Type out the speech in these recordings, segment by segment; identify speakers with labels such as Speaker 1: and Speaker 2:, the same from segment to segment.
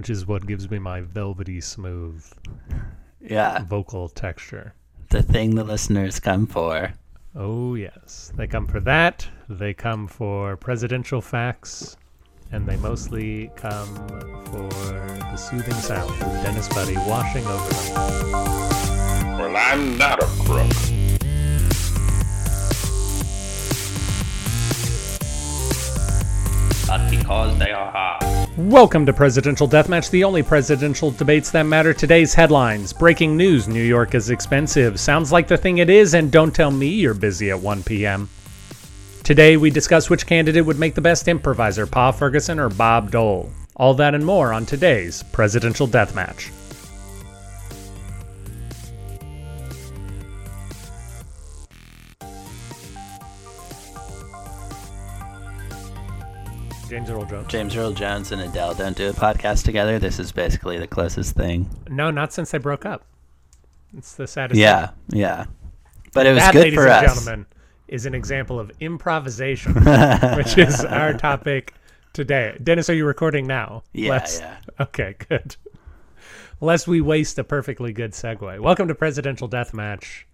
Speaker 1: which is what gives me my velvety smooth
Speaker 2: Yeah,
Speaker 1: vocal texture.
Speaker 2: the thing the listeners come for.
Speaker 1: Oh, yes. They come for that. They come for presidential facts. And they mostly come for the soothing sound of Dennis Buddy washing over them.
Speaker 3: Well, I'm not a crook.
Speaker 4: But because they are hard.
Speaker 1: Welcome to Presidential Deathmatch, the only presidential debates that matter. Today's headlines Breaking news New York is expensive. Sounds like the thing it is, and don't tell me you're busy at 1 p.m. Today, we discuss which candidate would make the best improviser, Pa Ferguson or Bob Dole. All that and more on today's Presidential Deathmatch. James Earl Jones.
Speaker 2: James Earl Jones and Adele don't do a podcast together. This is basically the closest thing.
Speaker 1: No, not since they broke up. It's the saddest.
Speaker 2: Yeah, yeah. But it was
Speaker 1: that,
Speaker 2: good
Speaker 1: ladies
Speaker 2: for
Speaker 1: and
Speaker 2: us.
Speaker 1: gentlemen, is an example of improvisation, which is our topic today. Dennis, are you recording now?
Speaker 2: Yeah,
Speaker 1: Let's-
Speaker 2: yeah.
Speaker 1: Okay, good. Lest we waste a perfectly good segue. Welcome to Presidential Deathmatch.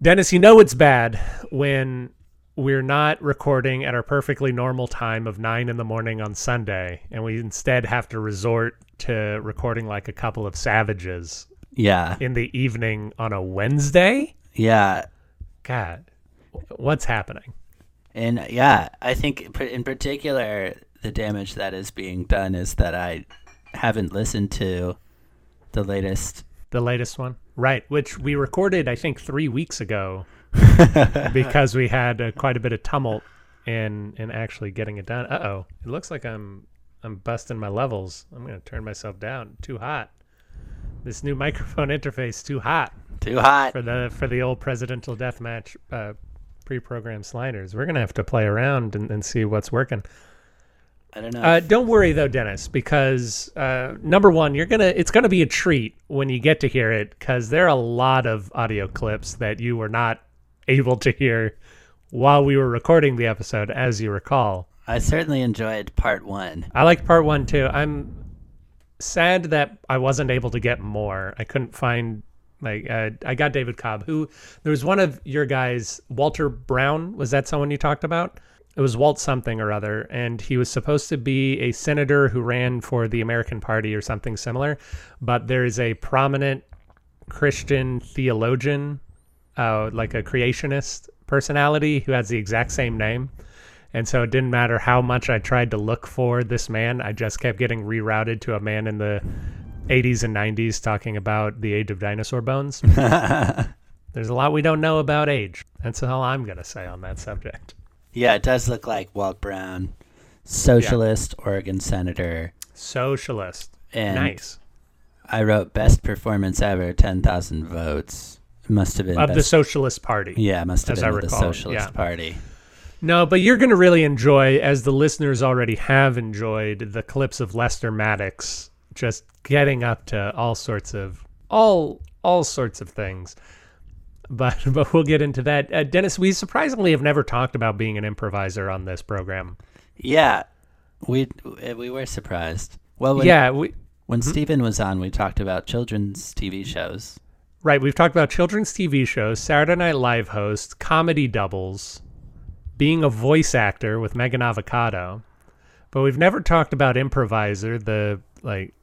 Speaker 1: Dennis, you know it's bad when we're not recording at our perfectly normal time of nine in the morning on Sunday, and we instead have to resort to recording like a couple of savages
Speaker 2: Yeah,
Speaker 1: in the evening on a Wednesday.
Speaker 2: yeah.
Speaker 1: God, what's happening?
Speaker 2: And yeah, I think in particular, the damage that is being done is that I haven't listened to the latest.
Speaker 1: The latest one, right? Which we recorded, I think, three weeks ago, because we had uh, quite a bit of tumult in in actually getting it done. Uh oh, it looks like I'm I'm busting my levels. I'm gonna turn myself down. Too hot. This new microphone interface too hot
Speaker 2: Too hot.
Speaker 1: for the for the old presidential deathmatch uh, pre-programmed sliders. We're gonna have to play around and, and see what's working.
Speaker 2: I don't know.
Speaker 1: Uh, don't worry though, Dennis, because uh, number one, you're gonna it's gonna be a treat when you get to hear it, because there are a lot of audio clips that you were not able to hear while we were recording the episode, as you recall.
Speaker 2: I certainly enjoyed part one.
Speaker 1: I liked part one too. I'm sad that I wasn't able to get more. I couldn't find like uh, I got David Cobb. Who there was one of your guys, Walter Brown. Was that someone you talked about? It was Walt something or other, and he was supposed to be a senator who ran for the American Party or something similar. But there is a prominent Christian theologian, uh, like a creationist personality, who has the exact same name. And so it didn't matter how much I tried to look for this man, I just kept getting rerouted to a man in the 80s and 90s talking about the age of dinosaur bones. There's a lot we don't know about age. That's all I'm going to say on that subject.
Speaker 2: Yeah, it does look like Walt Brown, socialist Oregon senator,
Speaker 1: Socialist.
Speaker 2: and
Speaker 1: nice.
Speaker 2: I wrote best performance ever, ten thousand votes. Must have been
Speaker 1: Of the Socialist Party.
Speaker 2: yeah, must have been the Socialist
Speaker 1: yeah.
Speaker 2: Party.
Speaker 1: No, but you're going to really enjoy, as the listeners already have enjoyed, the clips of Lester Maddox just getting up to all sorts of all all sorts of things. But but we'll get into that. Uh, Dennis, we surprisingly have never talked about being an improviser on this program.
Speaker 2: Yeah, we we were surprised. Well, when,
Speaker 1: yeah, we
Speaker 2: when Stephen was on, we talked about children's TV shows.
Speaker 1: Right. We've talked about children's TV shows, Saturday Night Live hosts, comedy doubles, being a voice actor with Megan Avocado, but we've never talked about improviser, the like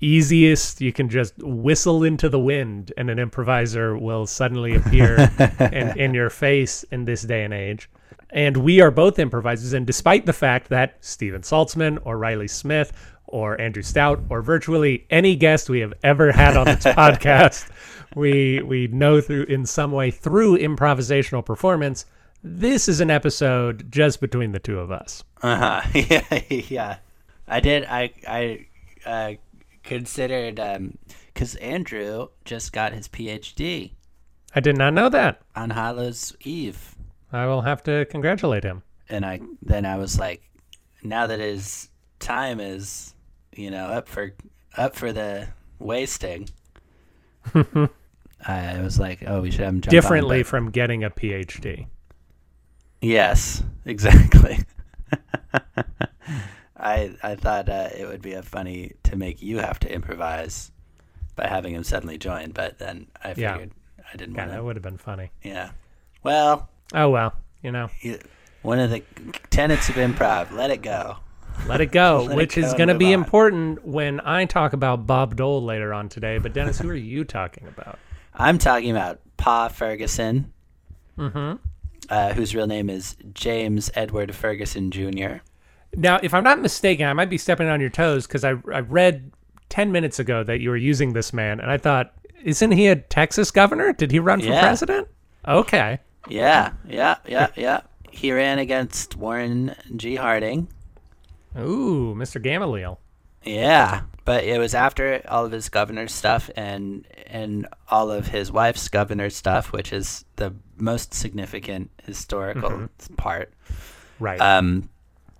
Speaker 1: easiest you can just whistle into the wind and an improviser will suddenly appear in, in your face in this day and age. And we are both improvisers, and despite the fact that Steven Saltzman or Riley Smith or Andrew Stout or virtually any guest we have ever had on this podcast, we we know through in some way through improvisational performance, this is an episode just between the two of us.
Speaker 2: Uh huh. yeah, yeah. I did. I I uh, considered because Andrew just got his PhD
Speaker 1: I did not know that.
Speaker 2: on Hallows Eve,
Speaker 1: I will have to congratulate him.
Speaker 2: and I then I was like, now that his time is, you know, up for up for the wasting. I was like, oh, we should have him jump on,
Speaker 1: Differently
Speaker 2: but-
Speaker 1: from getting a PhD.
Speaker 2: Yes, exactly. I I thought uh, it would be a funny to make you have to improvise by having him suddenly join, but then I
Speaker 1: Yeah.
Speaker 2: figured I didn't
Speaker 1: Yeah,
Speaker 2: want
Speaker 1: that
Speaker 2: to.
Speaker 1: would have been funny.
Speaker 2: Yeah. Well,
Speaker 1: Oh well, you know,
Speaker 2: one of the tenets of improv, let it go.
Speaker 1: let it go,
Speaker 2: Let it
Speaker 1: which
Speaker 2: go
Speaker 1: is going to be
Speaker 2: on.
Speaker 1: important when I talk about Bob Dole later on today. But Dennis, who are you talking about?
Speaker 2: I'm talking about Pa Ferguson,
Speaker 1: Mm-hmm.
Speaker 2: uh, whose real name is James Edward Ferguson Jr.
Speaker 1: Now, if I'm not mistaken, I might be stepping on your toes because I I read ten minutes ago that you were using this man, and I thought, isn't he a Texas governor? Did he run for
Speaker 2: Yeah.
Speaker 1: president? Okay.
Speaker 2: Yeah, yeah, yeah, yeah. He ran against Warren G. Harding.
Speaker 1: Ooh, Mr. Gamaliel.
Speaker 2: Yeah, but it was after all of his governor stuff and and all of his wife's governor stuff, which is the most significant historical part.
Speaker 1: Right.
Speaker 2: Um,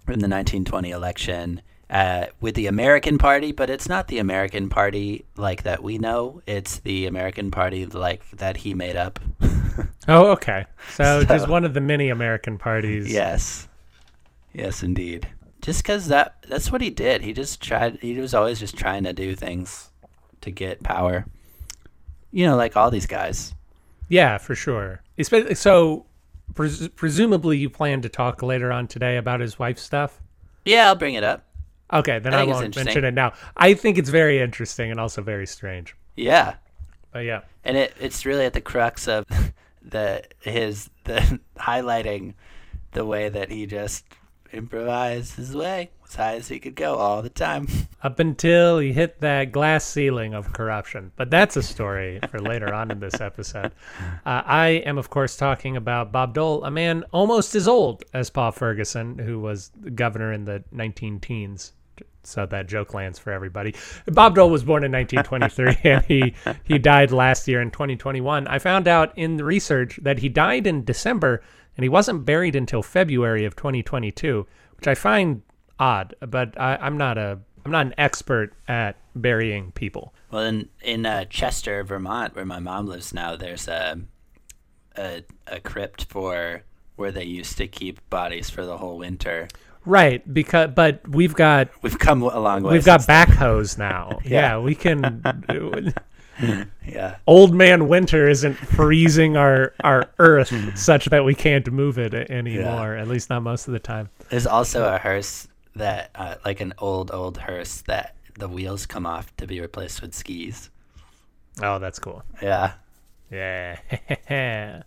Speaker 2: in the 1920 election, uh, with the American Party, but it's not the American Party like that we know. It's the American Party like that he made up.
Speaker 1: oh, okay. So,
Speaker 2: so-
Speaker 1: just one of the many American parties.
Speaker 2: Yes. Yes, indeed. Just because that that's what he did. He just tried. He was always just trying to do things to get power. You know, like all these guys.
Speaker 1: Yeah, for sure. So, pres- presumably, you plan to talk later on today about his wife's stuff.
Speaker 2: Yeah, I'll bring it up.
Speaker 1: Okay, then
Speaker 2: I
Speaker 1: I, won't mention it now. I think it's very interesting and also very strange.
Speaker 2: Yeah,
Speaker 1: But yeah,
Speaker 2: and it it's really at the crux of the his the highlighting the way that he just improvised his way as high as he could go all the time.
Speaker 1: up until he hit that glass ceiling of corruption. But that's a story for later on in this episode. Uh, I am, of course, talking about Bob Dole, a man almost as old as Pa Ferguson, who was governor in the 19 teens. So that joke lands for everybody. Bob Dole was born in 1923 and he, he died last year in 2021. I found out in the research that he died in December and he wasn't buried until February of 2022, which I find odd. But I, I'm not a I'm not an expert at burying people.
Speaker 2: Well, in in uh, Chester, Vermont, where my mom lives now, there's a, a a crypt for where they used to keep bodies for the whole winter.
Speaker 1: Right, because but we've got
Speaker 2: We've come a long way.
Speaker 1: we've got backhoes now.
Speaker 2: Yeah.
Speaker 1: yeah. we can.
Speaker 2: Yeah,
Speaker 1: Old man winter isn't freezing our our earth such that we can't move it anymore. At least not most of the time.
Speaker 2: there's also a hearse that, uh, like an old old hearse that the wheels come off to be replaced with skis.
Speaker 1: Oh, that's cool.
Speaker 2: Yeah,
Speaker 1: Yeah.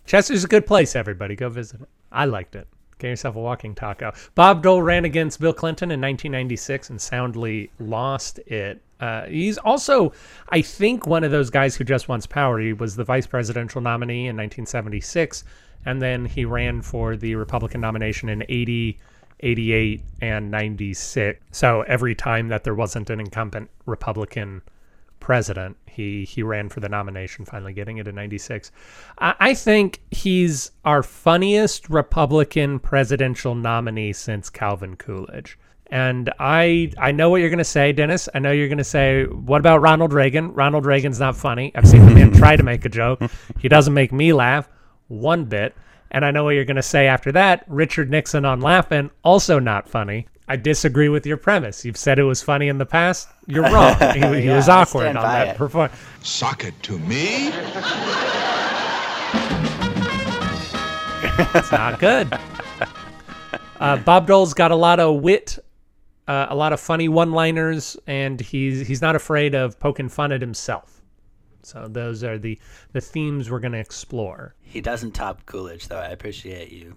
Speaker 1: Chester's a good place, everybody. Go visit it. I liked it. Get yourself a walking taco. Bob Dole ran against Bill Clinton in 1996 and soundly lost it. Uh, he's also, I think, one of those guys who just wants power. He was the vice presidential nominee in 1976, and then he ran for the Republican nomination in 80, 88, and 96. So every time that there wasn't an incumbent Republican president. He he ran for the nomination, finally getting it in '96. I, I think he's our funniest Republican presidential nominee since Calvin Coolidge. And I I know what you're gonna say, Dennis. I know you're gonna say, what about Ronald Reagan? Ronald Reagan's not funny. I've seen the man try to make a joke. He doesn't make me laugh one bit. And I know what you're gonna say after that. Richard Nixon on laughing, also not funny. I disagree with your premise. You've said it was funny in the past. You're wrong. He, he was awkward on that
Speaker 2: it.
Speaker 1: performance.
Speaker 5: Sock it to me?
Speaker 1: It's not good. Uh, Bob Dole's got a lot of wit, uh, a lot of funny one-liners, and he's he's not afraid of poking fun at himself. So those are the the themes we're going to explore.
Speaker 2: he doesn't top Coolidge though. I appreciate you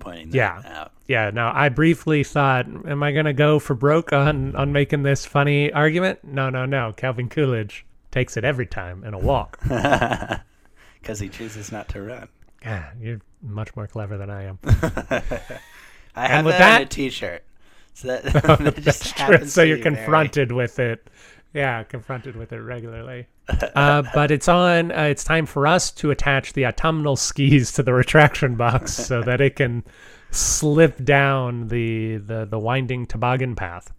Speaker 2: pointing that
Speaker 1: Yeah.
Speaker 2: out.
Speaker 1: Yeah. Now I briefly thought, am I going to go for broke on on making this funny argument? No, no, no. Calvin Coolidge takes it every time in a walk.
Speaker 2: Because he chooses not to run.
Speaker 1: yeah, you're much more clever than I am.
Speaker 2: I have
Speaker 1: with
Speaker 2: that, on
Speaker 1: that-
Speaker 2: a T-shirt. So that, that just happens
Speaker 1: So you're
Speaker 2: very-
Speaker 1: confronted with it. Yeah, confronted with it regularly. uh, but it's on. Uh, it's time for us to attach the autumnal skis to the retraction box so that it can slip down the the, the winding toboggan path.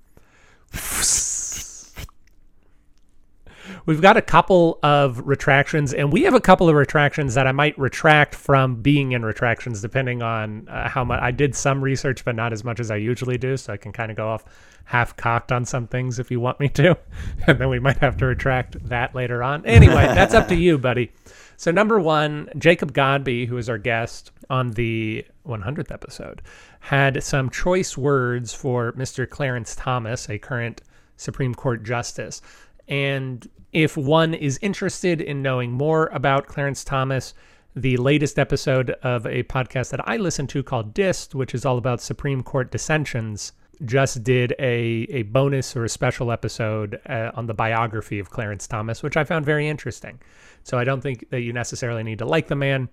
Speaker 1: We've got a couple of retractions, and we have a couple of retractions that I might retract from being in retractions, depending on uh, how much I did some research, but not as much as I usually do. So I can kind of go off half cocked on some things if you want me to, and then we might have to retract that later on. Anyway, that's up to you, buddy. So number one, Jacob Godby, who is our guest on the 100th episode, had some choice words for Mr. Clarence Thomas, a current Supreme Court justice. And if one is interested in knowing more about Clarence Thomas, the latest episode of a podcast that I listen to called Dist, which is all about Supreme Court dissensions, just did a, a bonus or a special episode uh, on the biography of Clarence Thomas, which I found very interesting. So I don't think that you necessarily need to like the man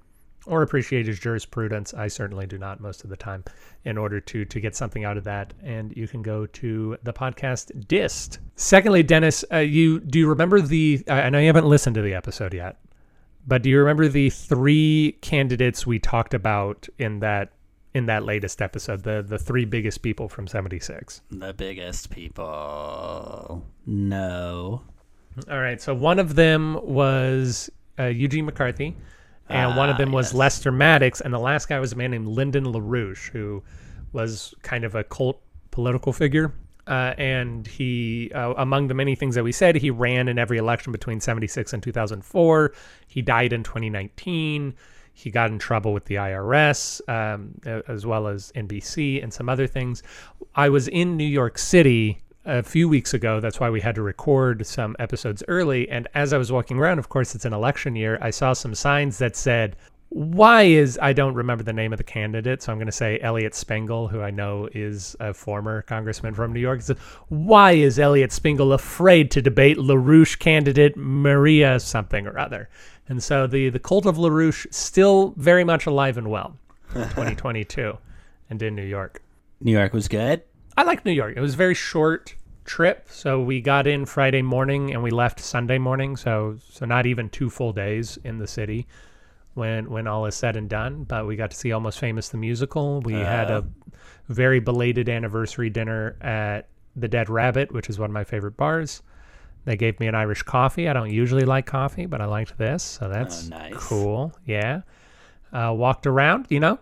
Speaker 1: or appreciate his jurisprudence. I certainly do not most of the time in order to to get something out of that. And you can go to the podcast Dist. Secondly, Dennis, uh, you do you remember the? I know you haven't listened to the episode yet, but do you remember the three candidates we talked about in that in that latest episode? The the three biggest people from '76.
Speaker 2: The biggest people. No.
Speaker 1: All right. So one of them was uh, Eugene McCarthy, and one of
Speaker 2: Ah,
Speaker 1: them was
Speaker 2: yes.
Speaker 1: Lester Maddox, and the last guy was a man named Lyndon LaRouche, who was kind of a cult political figure. Uh, and he, uh, among the many things that we said, he ran in every election between 76 and 2004. He died in 2019. He got in trouble with the IRS, um, as well as NBC and some other things. I was in New York City a few weeks ago. That's why we had to record some episodes early. And as I was walking around, of course, it's an election year, I saw some signs that said, why is I don't remember the name of the candidate, so I'm going to say Elliot Spengel, who I know is a former congressman from New York. Said, why is Elliot Spengel afraid to debate LaRouche candidate Maria something or other? And so the the cult of LaRouche still very much alive and well in 2022 and in New York.
Speaker 2: New York was good.
Speaker 1: I like New York. It was a very short trip, so we got in Friday morning and we left Sunday morning, so so not even two full days in the city when when all is said and done. But we got to see Almost Famous the musical. We had a very belated anniversary dinner at the Dead Rabbit, which is one of my favorite bars. They gave me an Irish coffee. I don't usually like coffee, but I liked this, so that's
Speaker 2: nice.
Speaker 1: cool. Yeah. Uh, walked around, you know.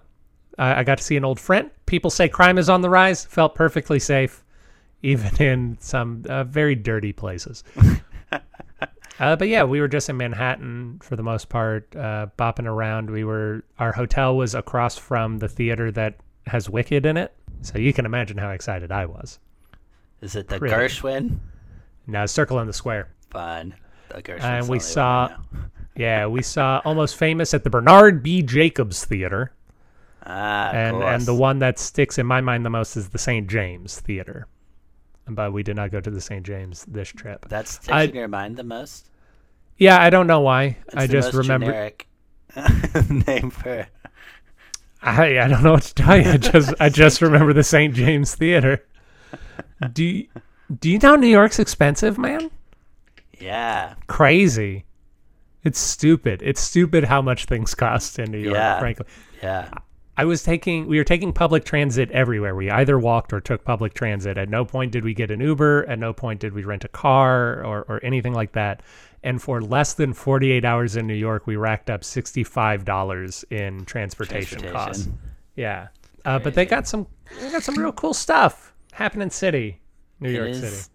Speaker 1: I I got to see an old friend. People say crime is on the rise. Felt perfectly safe, even in some uh, very dirty places. uh, but yeah, we were just in Manhattan for the most part, uh, bopping around. We were our hotel was across from the theater that has Wicked in it, so you can imagine how excited I was.
Speaker 2: Is it the
Speaker 1: Pretty.
Speaker 2: Gershwin?
Speaker 1: Now, Circle in the Square.
Speaker 2: Fun. The Gershwin's
Speaker 1: And we
Speaker 2: only one I
Speaker 1: saw- Yeah, we saw Almost Famous at the Bernard B. Jacobs Theater.
Speaker 2: Ah,
Speaker 1: and
Speaker 2: of
Speaker 1: and the one that sticks in my mind the most is the St. James Theater. But we did not go to the St. James this trip.
Speaker 2: that sticks
Speaker 1: I-
Speaker 2: in your mind the most.
Speaker 1: Yeah, I don't know why.
Speaker 2: It's
Speaker 1: I just remember.
Speaker 2: generic name for.
Speaker 1: I I don't know what to tell you. I just I just remember the St. James Theater. Do you, do you know New York's expensive, man?
Speaker 2: Yeah,
Speaker 1: Crazy. It's stupid. It's stupid how much things cost in New York.
Speaker 2: Yeah.
Speaker 1: Frankly,
Speaker 2: yeah.
Speaker 1: I was taking we were taking public transit everywhere. We either walked or took public transit. At no point did we get an Uber. At no point did we rent a car or, or anything like that. And for less than 48 hours in New York, we racked up $65 in transportation, costs. Yeah. Uh, but they got some they got some real cool stuff happening in city, New
Speaker 2: It
Speaker 1: York
Speaker 2: is-
Speaker 1: City.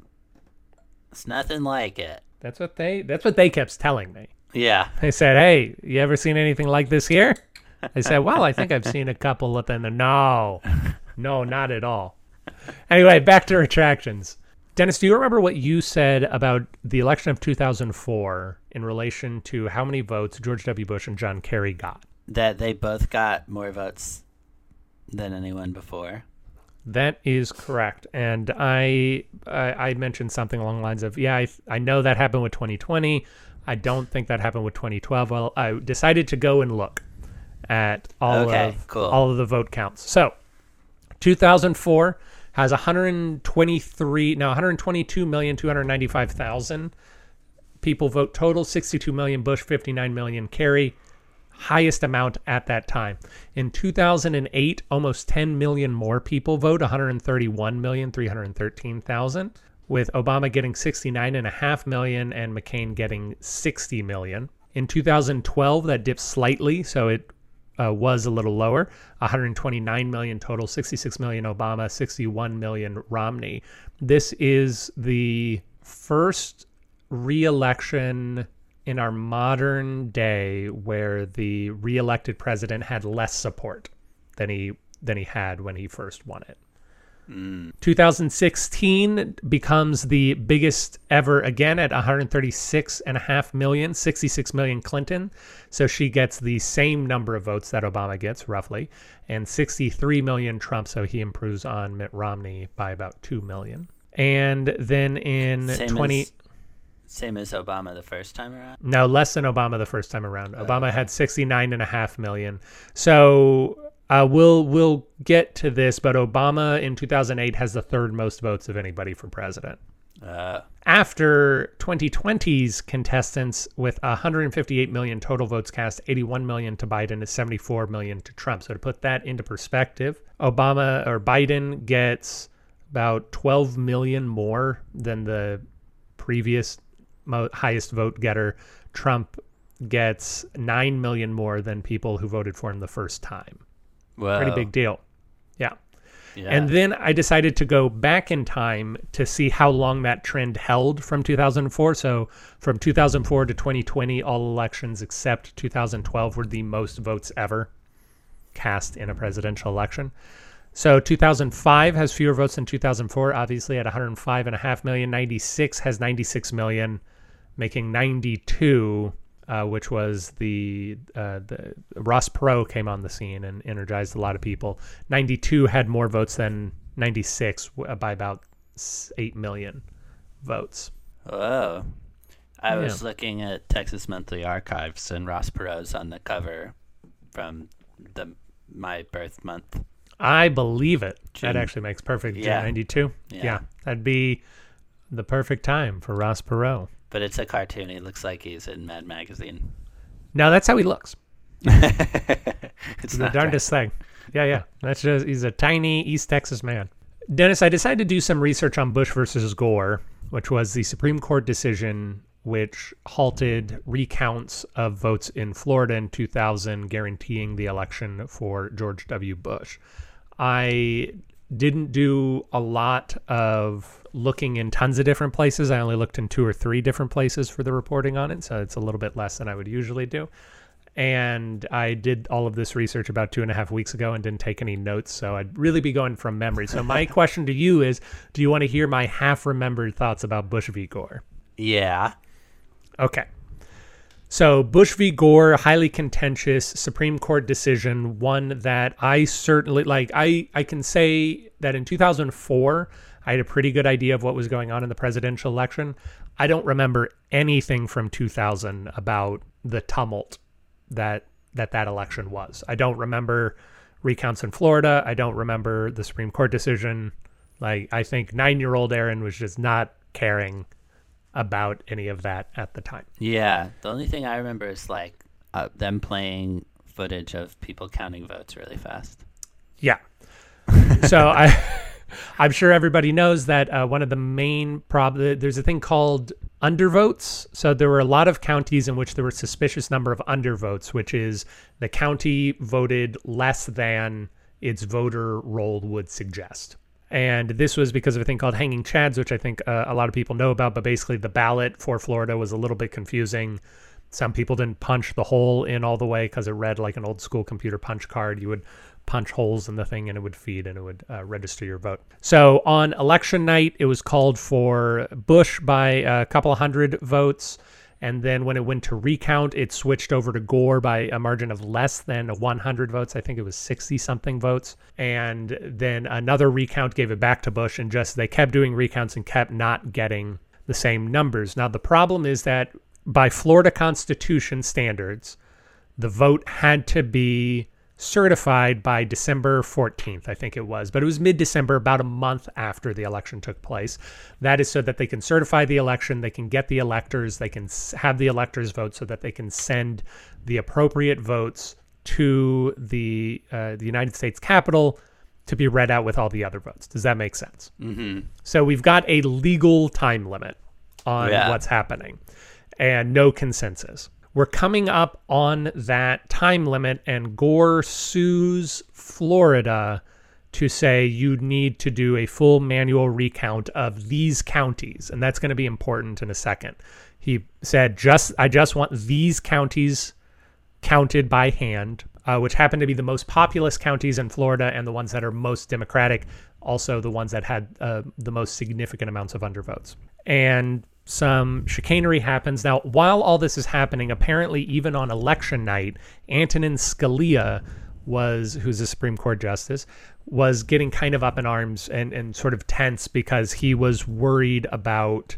Speaker 2: It's nothing like it.
Speaker 1: That's what they that's what they kept telling me.
Speaker 2: Yeah.
Speaker 1: They said, "Hey, you ever seen anything like this here?" I said, "Well, I think I've seen a couple of them." No, no, not at all. Anyway, back to attractions. Dennis, do you remember what you said about the election of 2004 in relation to how many votes George W. Bush and John Kerry got?
Speaker 2: That they both got more votes than anyone before.
Speaker 1: That is correct, and I I, I mentioned something along the lines of, yeah, I, I know that happened with 2020. I don't think that happened with 2012. Well, I decided to go and look at all
Speaker 2: Okay,
Speaker 1: of
Speaker 2: cool.
Speaker 1: all of the vote counts. So, 2004 has 123 no 122 million 295 thousand people vote total 62 million Bush 59 million Kerry highest amount at that time. In 2008, almost 10 million more people vote, 131 million 313,000. with Obama getting 69.5 million and McCain getting 60 million. In 2012, that dipped slightly, so it uh, was a little lower 129 million total, 66 million Obama, 61 million Romney. This is the first re election in our modern day where the re-elected president had less support than he than he had when he first won it. 2016 becomes the biggest ever again at 136 and a half million 66 million clinton so she gets the same number of votes that obama gets roughly and 63 million trump so he improves on mitt romney by about 2 million and then in
Speaker 2: Same
Speaker 1: 20
Speaker 2: as same as Obama the first time around.
Speaker 1: no, less than Obama the first time around. Oh, obama had 69 and a half million. So uh, we'll we'll get to this, but Obama in 2008 has the third most votes of anybody for president.
Speaker 2: Uh,
Speaker 1: After 2020's contestants with 158 million total votes cast, 81 million to Biden and 74 million to Trump. So to put that into perspective, Obama or Biden gets about 12 million more than the previous mo highest vote getter. Trump gets 9 million more than people who voted for him the first time.
Speaker 2: Whoa.
Speaker 1: Pretty big deal. Yeah.
Speaker 2: Yeah.
Speaker 1: And then I decided to go back in time to see how long that trend held from 2004. So from 2004 to 2020, all elections except 2012 were the most votes ever cast in a presidential election. So 2005 has fewer votes than 2004, obviously at 105.5 million. 96 has 96 million, making 92 uh, which was the uh, the Ross Perot came on the scene and energized a lot of people. 92 had more votes than 96 by about 8 million votes.
Speaker 2: Whoa. I was looking at Texas Monthly Archives and Ross Perot's on the cover from the my birth month.
Speaker 1: I believe it.
Speaker 2: June.
Speaker 1: That actually makes perfect.
Speaker 2: Yeah.
Speaker 1: 92.
Speaker 2: Yeah.
Speaker 1: Yeah. that'd be the perfect time for Ross Perot.
Speaker 2: But it's a cartoon. He looks like he's in Mad Magazine.
Speaker 1: No, that's how he looks.
Speaker 2: it's
Speaker 1: the darndest thing. Yeah, yeah. That's just he's a tiny East Texas man. Dennis, I decided to do some research on Bush versus Gore, which was the Supreme Court decision which halted recounts of votes in Florida in 2000, guaranteeing the election for George W. Bush. I didn't do a lot of looking in tons of different places. I only looked in two or three different places for the reporting on it, so it's a little bit less than I would usually do and I did all of this research about two and a half weeks ago and didn't take any notes. So I'd really be going from memory. So my question to you is: Do you want to hear my half-remembered thoughts about Bush v. Gore?
Speaker 2: Yeah.
Speaker 1: Okay. So Bush v. Gore, highly contentious Supreme Court decision, one that I certainly like. I I can say that in 2004, I had a pretty good idea of what was going on in the presidential election. I don't remember anything from 2000 about the tumult that that that election was. I don't remember recounts in Florida. I don't remember the Supreme Court decision. Like I think 9-year-old Aaron was just not caring about any of that at the time.
Speaker 2: Yeah. The only thing I remember is like uh, them playing footage of people counting votes really fast.
Speaker 1: Yeah. so I, I'm sure everybody knows that uh, one of the main prob there's a thing called undervotes. So there were a lot of counties in which there were suspicious number of undervotes, which is the county voted less than its voter roll would suggest. And this was because of a thing called hanging chads, which I think uh, a lot of people know about. But basically, the ballot for Florida was a little bit confusing. Some people didn't punch the hole in all the way because it read like an old school computer punch card. You would punch holes in the thing and it would feed and it would uh, register your vote. So on election night, it was called for Bush by a couple of hundred votes. And then when it went to recount, it switched over to Gore by a margin of less than 100 votes. I think it was 60 something votes. And then another recount gave it back to Bush, and just they kept doing recounts and kept not getting the same numbers. Now, the problem is that by Florida Constitution standards, the vote had to be certified by December 14th, I think it was, but it was mid December, about a month after the election took place. That is so that they can certify the election, they can get the electors, they can have the electors vote so that they can send the appropriate votes to the uh, the United States Capitol to be read out with all the other votes. Does that make sense?
Speaker 2: Mm-hmm.
Speaker 1: So we've got a legal time limit on
Speaker 2: Yeah.
Speaker 1: what's happening and no consensus. We're coming up on that time limit, and Gore sues Florida to say you need to do a full manual recount of these counties, and that's going to be important in a second. He said, "Just I just want these counties counted by hand, uh, which happen to be the most populous counties in Florida and the ones that are most democratic, also the ones that had uh, the most significant amounts of undervotes. And some chicanery happens. Now, while all this is happening, apparently, even on election night, Antonin Scalia was, who's a Supreme Court justice, was getting kind of up in arms and, and sort of tense because he was worried about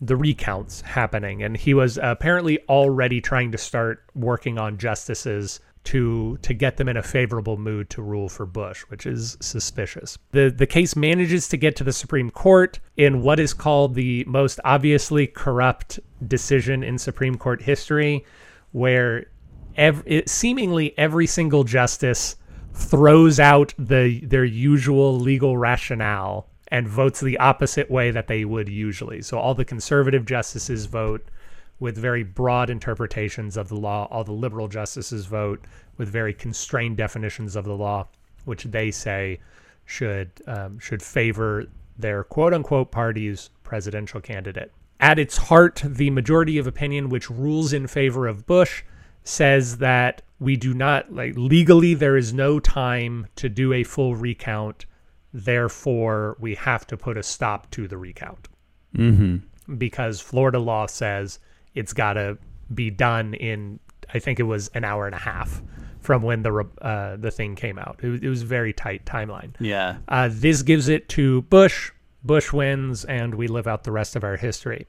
Speaker 1: the recounts happening and he was apparently already trying to start working on justices to to get them in a favorable mood to rule for Bush, which is suspicious. The the case manages to get to the Supreme Court in what is called the most obviously corrupt decision in Supreme Court history where ev it, seemingly every single justice throws out the their usual legal rationale and votes the opposite way that they would usually. So all the conservative justices vote with very broad interpretations of the law. All the liberal justices vote with very constrained definitions of the law, which they say should um, should favor their quote unquote party's presidential candidate. At its heart, the majority of opinion, which rules in favor of Bush, says that we do not like legally there is no time to do a full recount. Therefore, we have to put a stop to the recount
Speaker 2: Mm-hmm.
Speaker 1: because Florida law says it's got to be done in I think it was an hour and a half from when the uh, the thing came out. It, was- it was a very tight timeline.
Speaker 2: Yeah.
Speaker 1: Uh, this gives it to Bush. Bush wins, and we live out the rest of our history.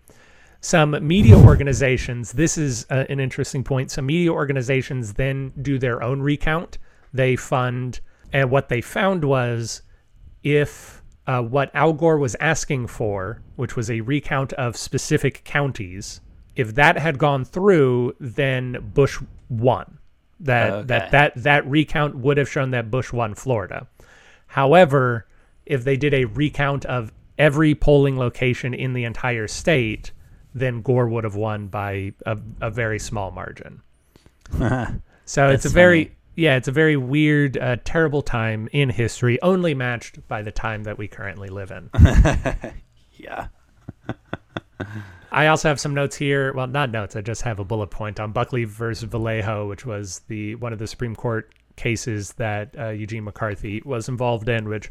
Speaker 1: Some media organizations, this is uh, an interesting point. Some media organizations then do their own recount. They fund, and what they found was if uh, what Al Gore was asking for, which was a recount of specific counties, if that had gone through, then Bush won. That
Speaker 2: Okay.
Speaker 1: that that that recount would have shown that Bush won Florida. However, if they did a recount of every polling location in the entire state, then Gore would have won by a, a very small margin. So it's a very
Speaker 2: funny.
Speaker 1: yeah, it's a very weird, uh, terrible time in history, only matched by the time that we currently live in.
Speaker 2: yeah.
Speaker 1: I also have some notes here. Well, not notes. I just have a bullet point on Buckley versus Valeo, which was the one of the Supreme Court cases that uh, Eugene McCarthy was involved in, which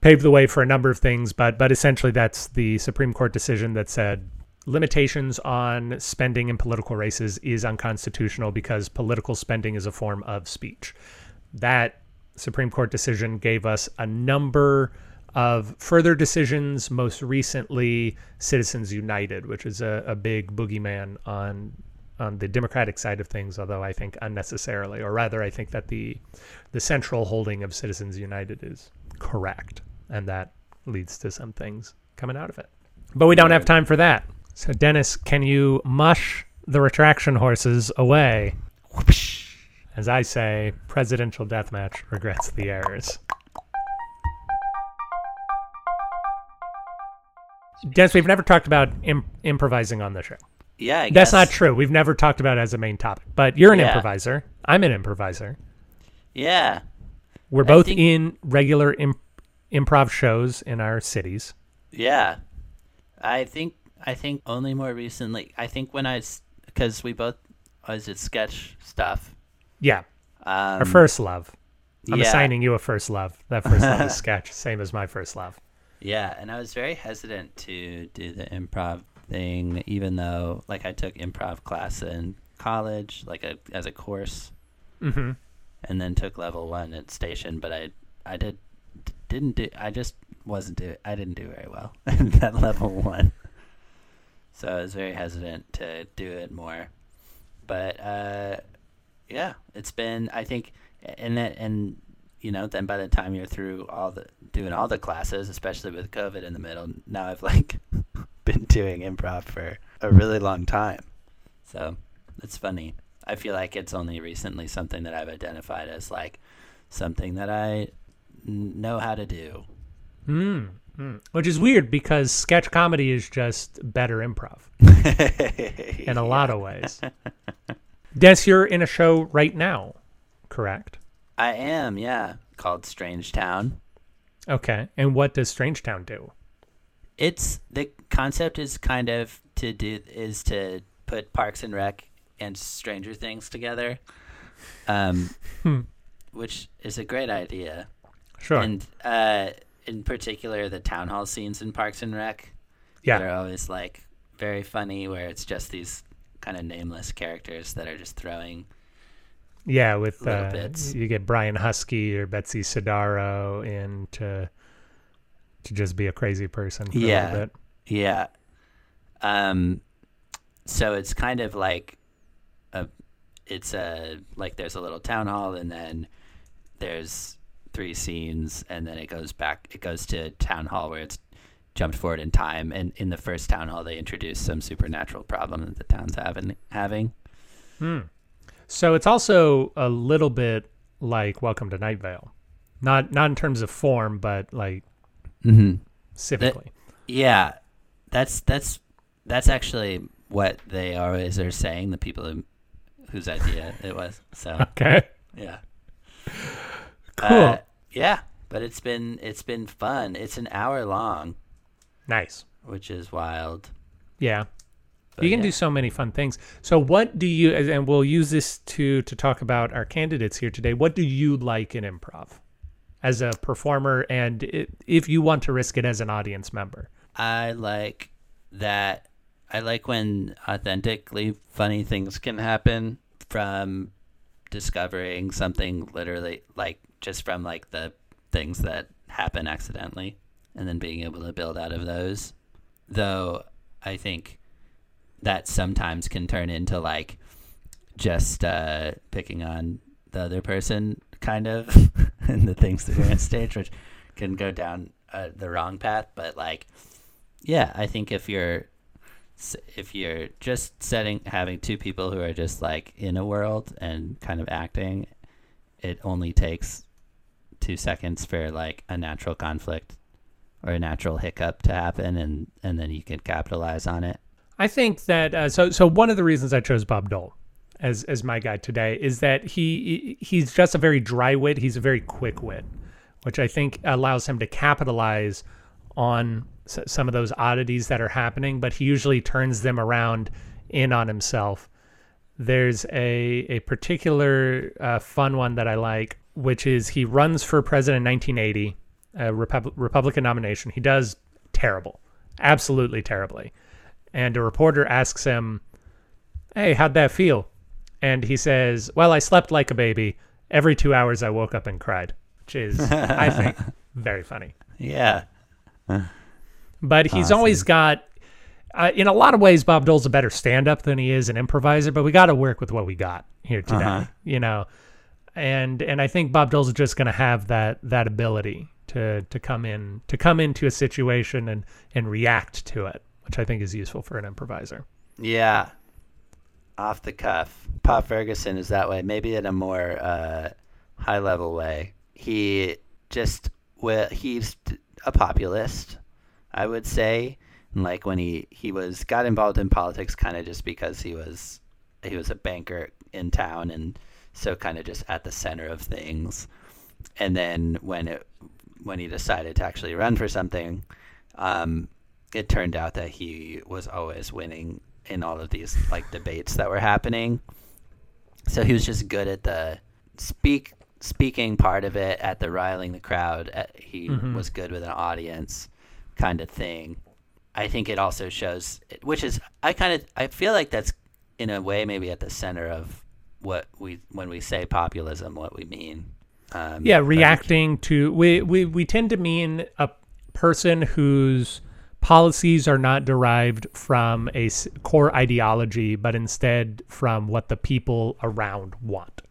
Speaker 1: paved the way for a number of things. But but essentially, that's the Supreme Court decision that said limitations on spending in political races is unconstitutional because political spending is a form of speech. That Supreme Court decision gave us a number of further decisions, most recently Citizens United, which is a, a big boogeyman on on the Democratic side of things, although I think unnecessarily, or rather, I think that the the central holding of Citizens United is correct, and that leads to some things coming out of it. But we don't have time for that. So, Dennis, can you mush the retraction horses away? As I say, presidential deathmatch regrets the errors. Dennis, we've never talked about Im- improvising on the show.
Speaker 2: Yeah. I
Speaker 1: That's not true. We've never talked about it as a main topic. But you're an
Speaker 2: Yeah.
Speaker 1: improviser. I'm an improviser.
Speaker 2: Yeah.
Speaker 1: We're
Speaker 2: I
Speaker 1: both
Speaker 2: think-
Speaker 1: in regular imp- improv shows in our cities.
Speaker 2: Yeah. I think I think only more recently. I think when I because we both was it sketch stuff.
Speaker 1: Yeah,
Speaker 2: Um,
Speaker 1: our first love. I'm
Speaker 2: yeah.
Speaker 1: assigning you a first love. That first love is sketch, same as my first love.
Speaker 2: Yeah, and I was very hesitant to do the improv thing, even though like I took improv class in college, like a, as a course,
Speaker 1: hmm
Speaker 2: and then took level one at station. But I I did didn't do. I just wasn't do. I didn't do very well at that level one. So I was very hesitant to do it more. But uh, yeah, it's been I think, and that and you know then by the time you're through all the doing all the classes, especially with COVID in the middle, now I've like been doing improv for a really long time. So it's funny. I feel like it's only recently something that I've identified as like something that I know how to do. Hmm, hmm.
Speaker 1: Which is weird because sketch comedy is just better improv in a lot of ways. Des, you're in a show right now, correct?
Speaker 2: I am, yeah, called Strange Town.
Speaker 1: Okay. And what does Strange Town do?
Speaker 2: It's the concept is kind of to do is to put Parks and Rec and Stranger Things together, um, which is a great idea.
Speaker 1: Sure.
Speaker 2: And uh, in particular, the town hall scenes in Parks and Rec. that are always like very funny, where it's just these kind of nameless characters that are just throwing.
Speaker 1: Yeah, with uh,
Speaker 2: bits.
Speaker 1: you get Brian Huskey or Betsy Sodaro in to to just be a crazy person for a
Speaker 2: Yeah.
Speaker 1: little bit.
Speaker 2: Yeah. Um, so it's kind of like a, it's a like there's a little town hall, and then there's three scenes, and then it goes back. It goes to town hall where it's jumped forward in time. And in the first town hall, they introduce some supernatural problem that the town's having. Having.
Speaker 1: So it's also a little bit like Welcome to Night Vale. Not not in terms of form, but like
Speaker 2: Mm-hmm.
Speaker 1: specifically.
Speaker 2: Yeah, that's that's that's actually what they always are saying. The people who, whose idea it was. So
Speaker 1: okay.
Speaker 2: yeah,
Speaker 1: Cool.
Speaker 2: Uh, yeah, but it's been it's been fun. It's an hour long,
Speaker 1: nice.
Speaker 2: which is wild.
Speaker 1: Yeah. You can
Speaker 2: yeah.
Speaker 1: do so many fun things. So what do you and we'll use this to to talk about our candidates here today. What do you like in improv as a performer and if you want to risk it as an audience member?
Speaker 2: I like that. I like when authentically funny things can happen from discovering something literally like just from like the things that happen accidentally and then being able to build out of those. Though I think that sometimes can turn into like just uh, picking on the other person kind of and the things that are on stage which can go down uh, the wrong path but like yeah i think if you're if you're just setting having two people who are just like in a world and kind of acting it only takes two seconds for like a natural conflict or a natural hiccup to happen and and then you can capitalize on it
Speaker 1: I think that uh, so so one of the reasons I chose Bob Dole as as my guy today is that he he's just a very dry wit. He's a very quick wit, which I think allows him to capitalize on some of those oddities that are happening. But he usually turns them around in on himself. There's a a particular uh, fun one that I like, which is he runs for president in 1980, a Repub- Republican nomination. He does terrible, absolutely terribly and a reporter asks him, "Hey, how'd that feel?" And he says, "Well, I slept like a baby. Every two hours, I woke up and cried," which is, I think, very funny.
Speaker 2: yeah
Speaker 1: But he's always got, uh, in a lot of ways, Bob Dole's a better stand-up than he is an improviser. But we got to work with what we got here today,
Speaker 2: Uh-huh.
Speaker 1: you know. And and I think Bob Dole's just going to have that that ability to to come in to come into a situation and and react to it, which I think is useful for an improviser.
Speaker 2: Yeah. Off the cuff. Pa Ferguson is that way, maybe in a more uh, high level way. He just well, he's a populist, I would say. Like when he he was got involved in politics kind of just because he was he was a banker in town and so kind of just at the center of things. And then when it when he decided to actually run for something, um, it turned out that he was always winning in all of these like debates that were happening. So he was just good at the speak speaking part of it, at the riling the crowd. At, he was good with an audience, kind of thing. I think it also shows, which is I kind of I feel like that's in a way maybe at the center of what we when we say populism, what we mean. Um,
Speaker 1: yeah reacting to we, we we tend to mean a person whose policies are not derived from a core ideology but instead from what the people around want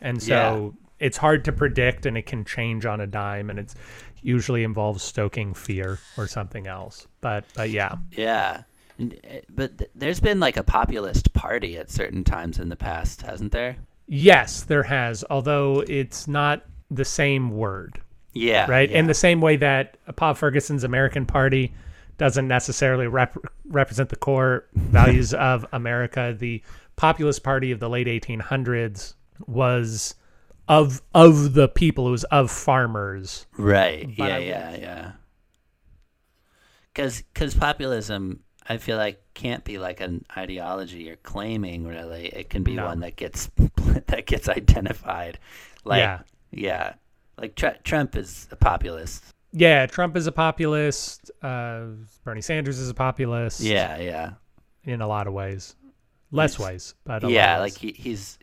Speaker 1: and so it's hard to predict and it can change on a dime and it's usually involves stoking fear or something else but but yeah
Speaker 2: Yeah. Uh, But th- there's been like a populist party at certain times in the past, hasn't there?
Speaker 1: yes there has although it's not the same word
Speaker 2: Yeah.
Speaker 1: right? In the same way that Bob Ferguson's American Party doesn't necessarily rep represent the core values of America, the Populist Party of the late 1800s was of of the people. It was of farmers.
Speaker 2: Right.
Speaker 1: But
Speaker 2: yeah, yeah, yeah. Because cause populism, I feel like can't be like an ideology you're claiming. Really, it can be
Speaker 1: No.
Speaker 2: one that gets that gets identified. Like,
Speaker 1: Yeah.
Speaker 2: yeah, like Tr- Trump is a populist.
Speaker 1: Yeah, Trump is a populist. Uh, Bernie Sanders is a populist.
Speaker 2: Yeah, yeah,
Speaker 1: in a lot of ways, less
Speaker 2: He's-
Speaker 1: ways, but a lot
Speaker 2: yeah. Like he, he's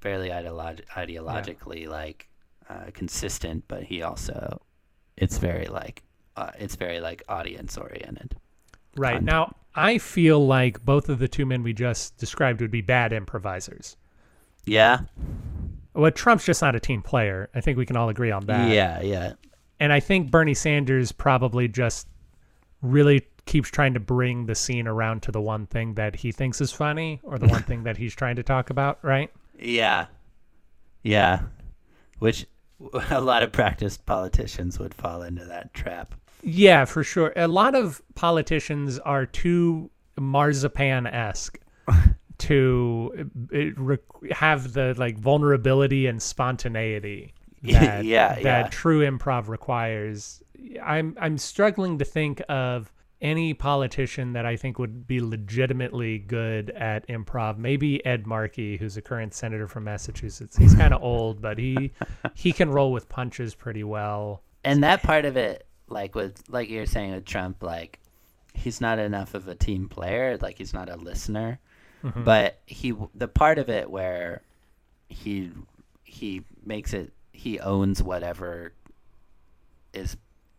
Speaker 2: fairly ideolog- ideologically like uh, consistent, but he also it's very like uh, it's very like audience oriented.
Speaker 1: right
Speaker 2: content.
Speaker 1: now. I feel like both of the two men we just described would be bad improvisers.
Speaker 2: Yeah,
Speaker 1: Well, Trump's just not a team player. I think we can all agree on that.
Speaker 2: yeah, yeah.
Speaker 1: And I think Bernie Sanders probably just really keeps trying to bring the scene around to the one thing that he thinks is funny or the one thing that he's trying to talk about, right?
Speaker 2: Yeah. Yeah. Which a lot of practiced politicians would fall into that trap.
Speaker 1: Yeah, for sure. A lot of politicians are too marzipan esque to uh, re- have the like vulnerability and spontaneity that,
Speaker 2: Yeah,
Speaker 1: that
Speaker 2: yeah.
Speaker 1: true improv requires. I'm I'm struggling to think of any politician that I think would be legitimately good at improv. Maybe Ed Markey, who's a current senator from Massachusetts. He's kind of old, but he he can roll with punches pretty well.
Speaker 2: And that part of it, like with like you're saying with Trump, like he's not enough of a team player, like he's not a listener. Mm-hmm. But he the part of it where he he makes it he owns whatever is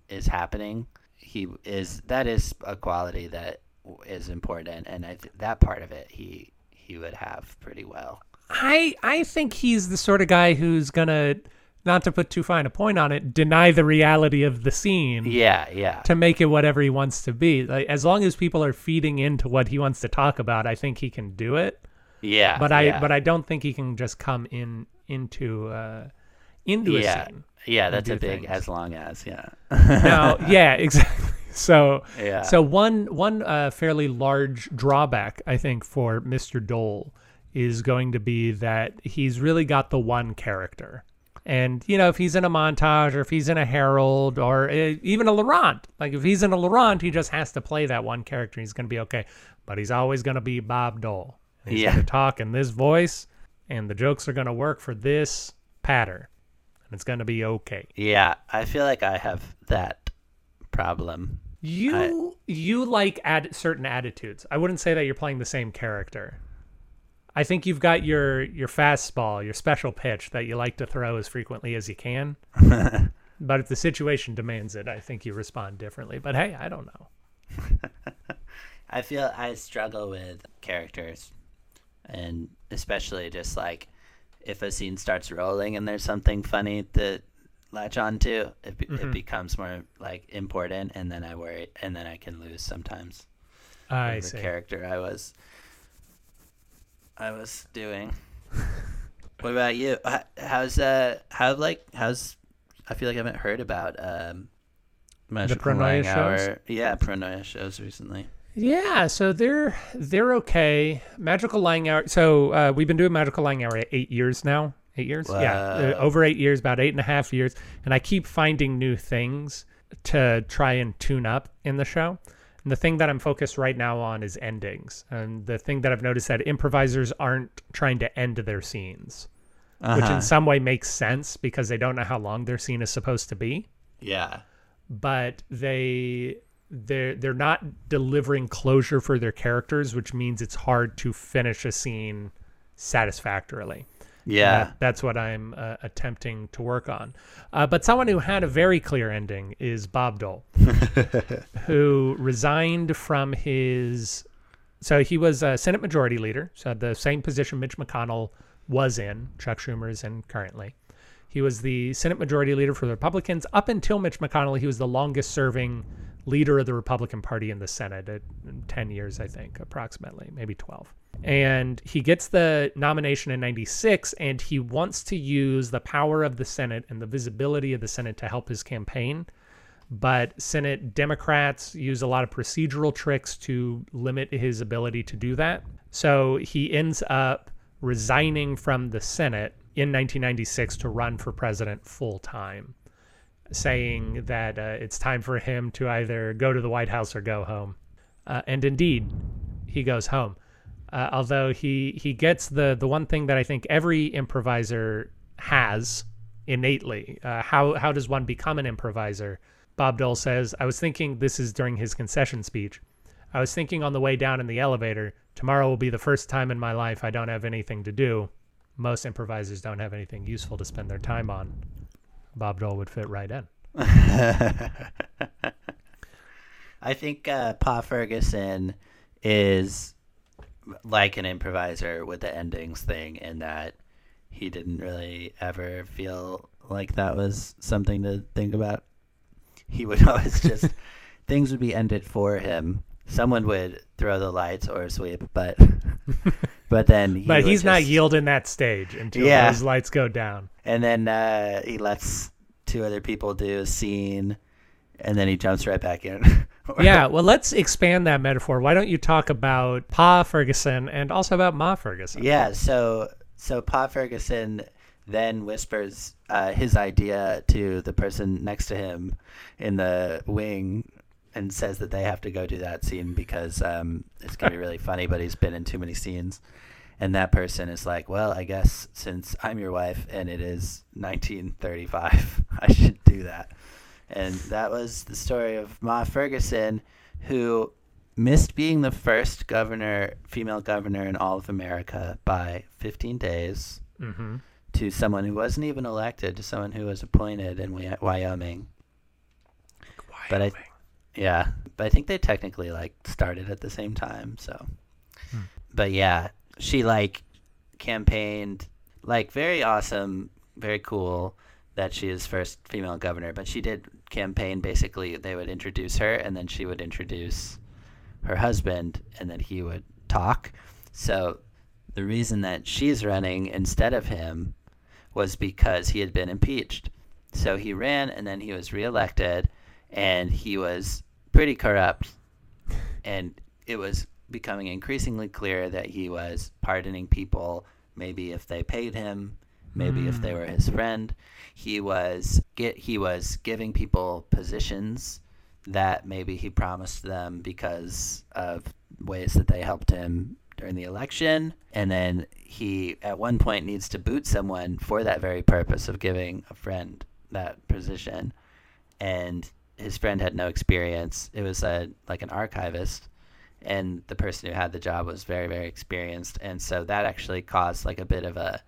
Speaker 2: is happening. He is that is a quality that is important, and I th- that part of it he he would have pretty well.
Speaker 1: I I think he's the sort of guy who's gonna, not to put too fine a point on it, deny the reality of the scene
Speaker 2: Yeah, yeah,
Speaker 1: to make it whatever he wants to be. Like as long as people are feeding into what he wants to talk about, I think he can do it.
Speaker 2: yeah.
Speaker 1: But I
Speaker 2: yeah.
Speaker 1: but I don't think he can just come in into uh into
Speaker 2: yeah,
Speaker 1: a scene.
Speaker 2: yeah. That's a big
Speaker 1: things.
Speaker 2: as long as yeah.
Speaker 1: Now, yeah, exactly. So
Speaker 2: Yeah.
Speaker 1: so one one uh, fairly large drawback I think for Mr. Dole is going to be that he's really got the one character. And you know, if he's in a montage or if he's in a Harold or uh, even a La Ronde, like if he's in a La Ronde, he just has to play that one character. He's going to be okay, but he's always going to be Bob Dole. He's
Speaker 2: Yeah.
Speaker 1: going to talk in this voice, and the jokes are going to work for this pattern, and it's going to be okay.
Speaker 2: Yeah, I feel like I have that problem.
Speaker 1: You you like add certain attitudes. I wouldn't say that you're playing the same character. I think you've got your your fastball, your special pitch that you like to throw as frequently as you can. but if the situation demands it, I think you respond differently. But hey, I don't know.
Speaker 2: I feel I struggle with characters, and especially just like if a scene starts rolling and there's something funny to latch on to, it, be
Speaker 1: Mm-hmm.
Speaker 2: it becomes more like important, and then I worry, and then I can lose sometimes
Speaker 1: I
Speaker 2: the
Speaker 1: see.
Speaker 2: character I was I was doing. what about you? How's uh how like how's I feel like I haven't heard about um
Speaker 1: Pronoia
Speaker 2: Lying
Speaker 1: shows?
Speaker 2: Yeah, Pronoia shows recently.
Speaker 1: Yeah, so they're they're okay. Magical Lying Hour. So uh, we've been doing Magical Lying Hour eight years now. Eight years, yeah, uh, over eight years, about eight and a half years, and I keep finding new things to try and tune up in the show. And the thing that I'm focused right now on is endings, and the thing that I've noticed that improvisers aren't trying to end their scenes, which
Speaker 2: Uh-huh.
Speaker 1: in some way makes sense because they don't know how long their scene is supposed to be
Speaker 2: Yeah.
Speaker 1: but they they're they're not delivering closure for their characters, which means it's hard to finish a scene satisfactorily.
Speaker 2: Yeah.
Speaker 1: That- that's what I'm uh, attempting to work on. Uh, but someone who had a very clear ending is Bob Dole, who resigned from his. So he was a Senate Majority Leader, so the same position Mitch McConnell was in, Chuck Schumer is in currently. He was the Senate Majority Leader for the Republicans. Up until Mitch McConnell, he was the longest serving leader of the Republican Party in the Senate at 10 years, I think, approximately, maybe 12. And he gets the nomination in 96, and he wants to use the power of the Senate and the visibility of the Senate to help his campaign. But Senate Democrats use a lot of procedural tricks to limit his ability to do that. So he ends up resigning from the Senate in 1996 to run for president full time, saying that uh, it's time for him to either go to the White House or go home. Uh, and indeed, he goes home. Uh, although he he gets the the one thing that I think every improviser has innately. Uh, how how does one become an improviser? Bob Dole says, I was thinking this is during his concession speech. I was thinking on the way down in the elevator, tomorrow will be the first time in my life I don't have anything to do. Most improvisers don't have anything useful to spend their time on. Bob Dole would fit right in.
Speaker 2: I think uh, Pa Ferguson is like an improviser with the endings thing in that he didn't really ever feel like that was something to think about. He would always just things would be ended for him. Someone would throw the lights or sweep, but but then he
Speaker 1: But he's not yielding that stage until
Speaker 2: Yeah.
Speaker 1: those lights go down.
Speaker 2: And then uh, he lets two other people do a scene, and then he jumps right back in.
Speaker 1: Yeah, well, let's expand that metaphor. Why don't you talk about Pa Ferguson and also about Ma Ferguson?
Speaker 2: Yeah, so so Pa Ferguson then whispers uh, his idea to the person next to him in the wing and says that they have to go do that scene because um, it's gonna be really funny, but he's been in too many scenes. And that person is like, "Well, I guess since I'm your wife and it is 1935, I should do that." And that was the story of Ma Ferguson, who missed being the first governor, female governor in all of America by 15 days
Speaker 1: hmm
Speaker 2: to someone who wasn't even elected, to someone who was appointed in Wy- Wyoming. But I, yeah, but I think they technically like started at the same time. So, hmm. but yeah, she like campaigned like very awesome, very cool that she is first female governor. But she did campaign basically. They would introduce her, and then she would introduce her husband, and then he would talk. So the reason that she's running instead of him was because he had been impeached. So he ran and then he was reelected and he was pretty corrupt. And it was becoming increasingly clear that he was pardoning people. Maybe if they paid him maybe if they hmm. were his friend. He was get he was giving people positions that maybe he promised them because of ways that they helped him during the election. And then he at one point needs to boot someone for that very purpose of giving a friend that position. And his friend had no experience. It was a like an archivist and the person who had the job was very very experienced. And so that actually caused like a bit of a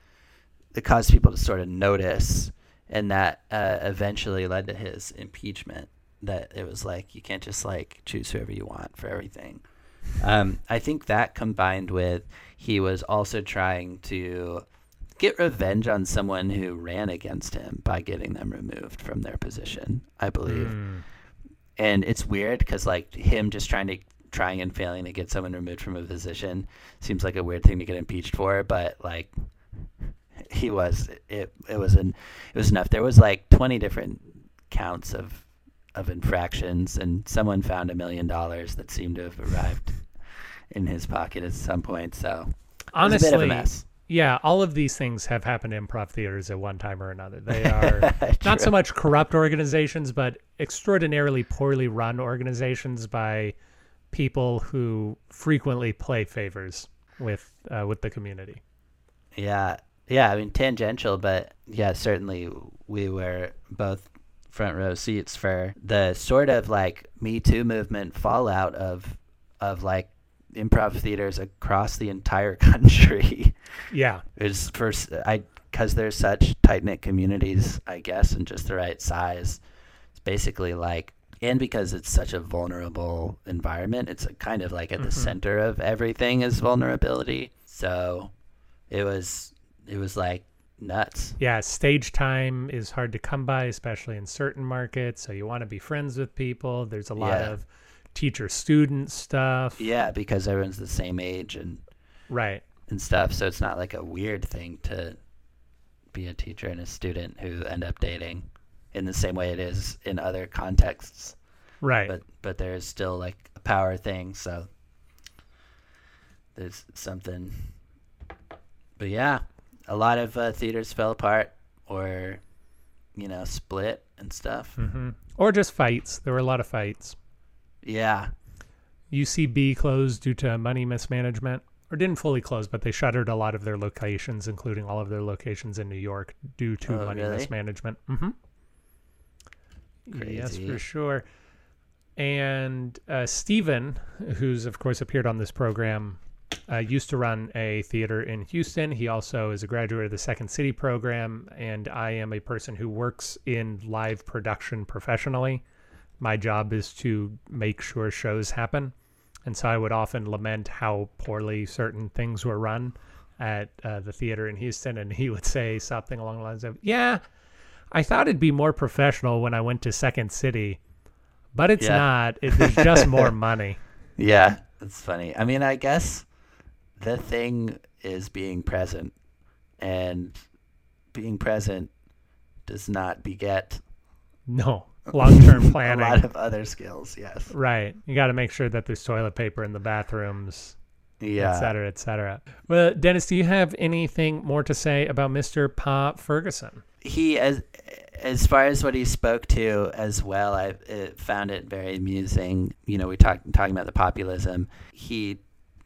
Speaker 2: it caused people to sort of notice and that uh, eventually led to his impeachment that it was like you can't just like choose whoever you want for everything. Um, i think that combined with he was also trying to get revenge on someone who ran against him by getting them removed from their position i believe. Hmm. And it's weird because like him just trying to trying and failing to get someone removed from a position seems like a weird thing to get impeached for but like he was it it was an it was enough. There was like 20 different counts of of infractions and someone found a million dollars that seemed to have arrived in his pocket at some point so it was a bit of a
Speaker 1: Honestly,
Speaker 2: mess
Speaker 1: yeah, all of these things have happened in improv theaters at one time or another. They are not so much corrupt organizations, but extraordinarily poorly run organizations by people who frequently play favors with uh, with the community.
Speaker 2: Yeah, yeah. I mean, tangential, but yeah, certainly we were both front row seats for the sort of like Me Too movement fallout of of like improv theaters across the entire country.
Speaker 1: Yeah,
Speaker 2: It's first I because there's such tight knit communities, I guess, and just the right size. It's basically like, and because it's such a vulnerable environment, it's a kind of like at the mm-hmm. center of everything is vulnerability. So it was it was like nuts.
Speaker 1: Yeah, stage time is hard to come by, especially in certain markets. So you want to be friends with people. There's a lot
Speaker 2: Yeah.
Speaker 1: of teacher student stuff.
Speaker 2: Yeah, because everyone's the same age and
Speaker 1: Right.
Speaker 2: and stuff, so it's not like a weird thing to be a teacher and a student who end up dating in the same way it is in other contexts.
Speaker 1: Right.
Speaker 2: But but there's still like a power thing, so there's something. But yeah, a lot of uh, theaters fell apart or you know split and stuff.
Speaker 1: hmm Or just fights. There were a lot of fights.
Speaker 2: Yeah,
Speaker 1: UCB closed due to money mismanagement, or didn't fully close, but they shuttered a lot of their locations, including all of their locations in New York, due to
Speaker 2: Oh,
Speaker 1: money
Speaker 2: really?
Speaker 1: mismanagement. hmm Yes, for sure. And uh, Steven, who's of course appeared on this program, uh, used to run a theater in Houston. He also is a graduate of the Second City program, and I am a person who works in live production professionally. My job is to make sure shows happen. And so I would often lament how poorly certain things were run at uh, the theater in Houston. And he would say something along the lines of, Yeah, I thought it'd be more professional when I went to Second City, but it's
Speaker 2: Yeah.
Speaker 1: not. It, there's just more money.
Speaker 2: yeah, it's funny. I mean, I guess the thing is being present, and being present does not beget
Speaker 1: No, long term planning.
Speaker 2: a lot of other skills. Yes.
Speaker 1: Right. You got to make sure that there's toilet paper in the bathrooms,
Speaker 2: Yeah.
Speaker 1: et cetera, et cetera. Well, Dennis, do you have anything more to say about Mr. Pa Ferguson?
Speaker 2: he as as far as what he spoke to as well i uh, found it very amusing you know we talked talking about the populism he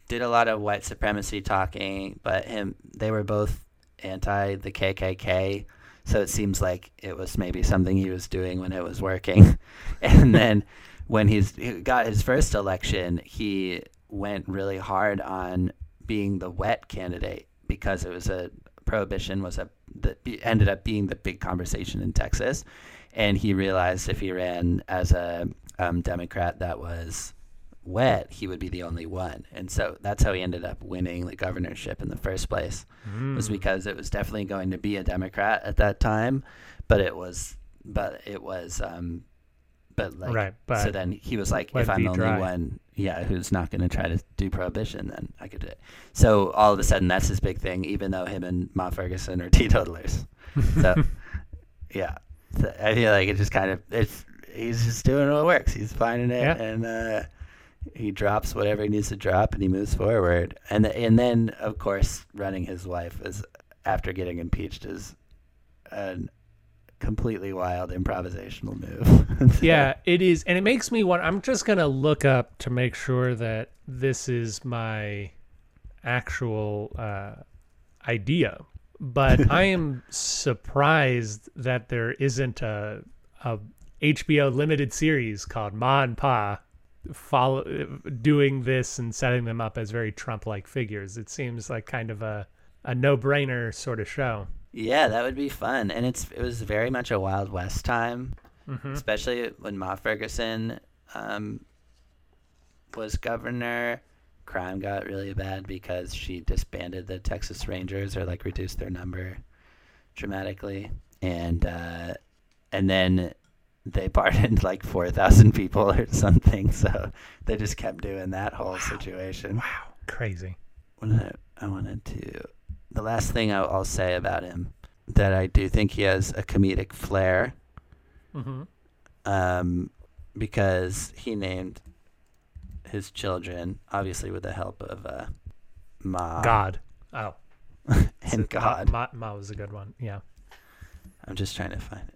Speaker 2: did a lot of white supremacy talking but him they were both anti the kkk so it seems like it was maybe something he was doing when it was working. And then when he's he got his first election he went really hard on being the wet candidate because it was a prohibition was a that ended up being the big conversation in Texas, and he realized if he ran as a um, Democrat that was wet, he would be the only one, and so that's how he ended up winning the governorship in the first place. Was because it was definitely going to be a Democrat at that time, but it was, but it was, um, but like,
Speaker 1: Right, but
Speaker 2: so then he was like, if I'm the only
Speaker 1: dry.
Speaker 2: one, yeah, who's not going to try to do prohibition, then I could do it. So all of a sudden, that's his big thing, even though him and Ma Ferguson are teetotalers. So, yeah, so I feel like it just kind of it's he's just doing what works. He's finding it,
Speaker 1: Yeah.
Speaker 2: and uh, he drops whatever he needs to drop, and he moves forward. And and then of course, running his wife is after getting impeached is a completely wild improvisational move.
Speaker 1: yeah, it is, and it makes me want. I'm just gonna look up to make sure that this is my actual uh, idea. But I am surprised that there isn't a, a HBO limited series called Ma and Pa, follow doing this and setting them up as very Trump-like figures. It seems like kind of a a no-brainer sort of show.
Speaker 2: Yeah, that would be fun, and it's it was very much a Wild West time, especially when Ma Ferguson um, was governor. Crime got really bad because she disbanded the Texas Rangers or like reduced their number dramatically, and uh, and then they pardoned like four thousand people or something. So they just kept doing that whole situation
Speaker 1: Wow, crazy.
Speaker 2: I, I wanted to. The last thing I'll, I'll say about him that I do think he has a comedic flair,
Speaker 1: hmm
Speaker 2: um, because he named his children, obviously with the help of uh, Ma
Speaker 1: God. Oh,
Speaker 2: and God.
Speaker 1: Ma, Ma was a good one. Yeah.
Speaker 2: I'm just trying to find it.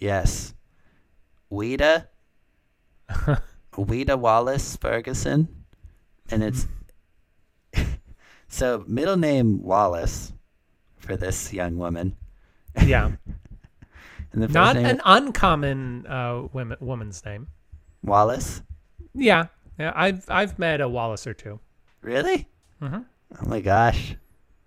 Speaker 2: Yes, Ouida, Ouida Wallace Ferguson, and it's so middle name Wallace for this young woman.
Speaker 1: Yeah.
Speaker 2: And the
Speaker 1: Not
Speaker 2: name
Speaker 1: an uncommon uh, women, woman's name.
Speaker 2: Wallace.
Speaker 1: Yeah. Yeah. I've I've met a Wallace or two.
Speaker 2: Really?
Speaker 1: Mhm.
Speaker 2: Oh my gosh,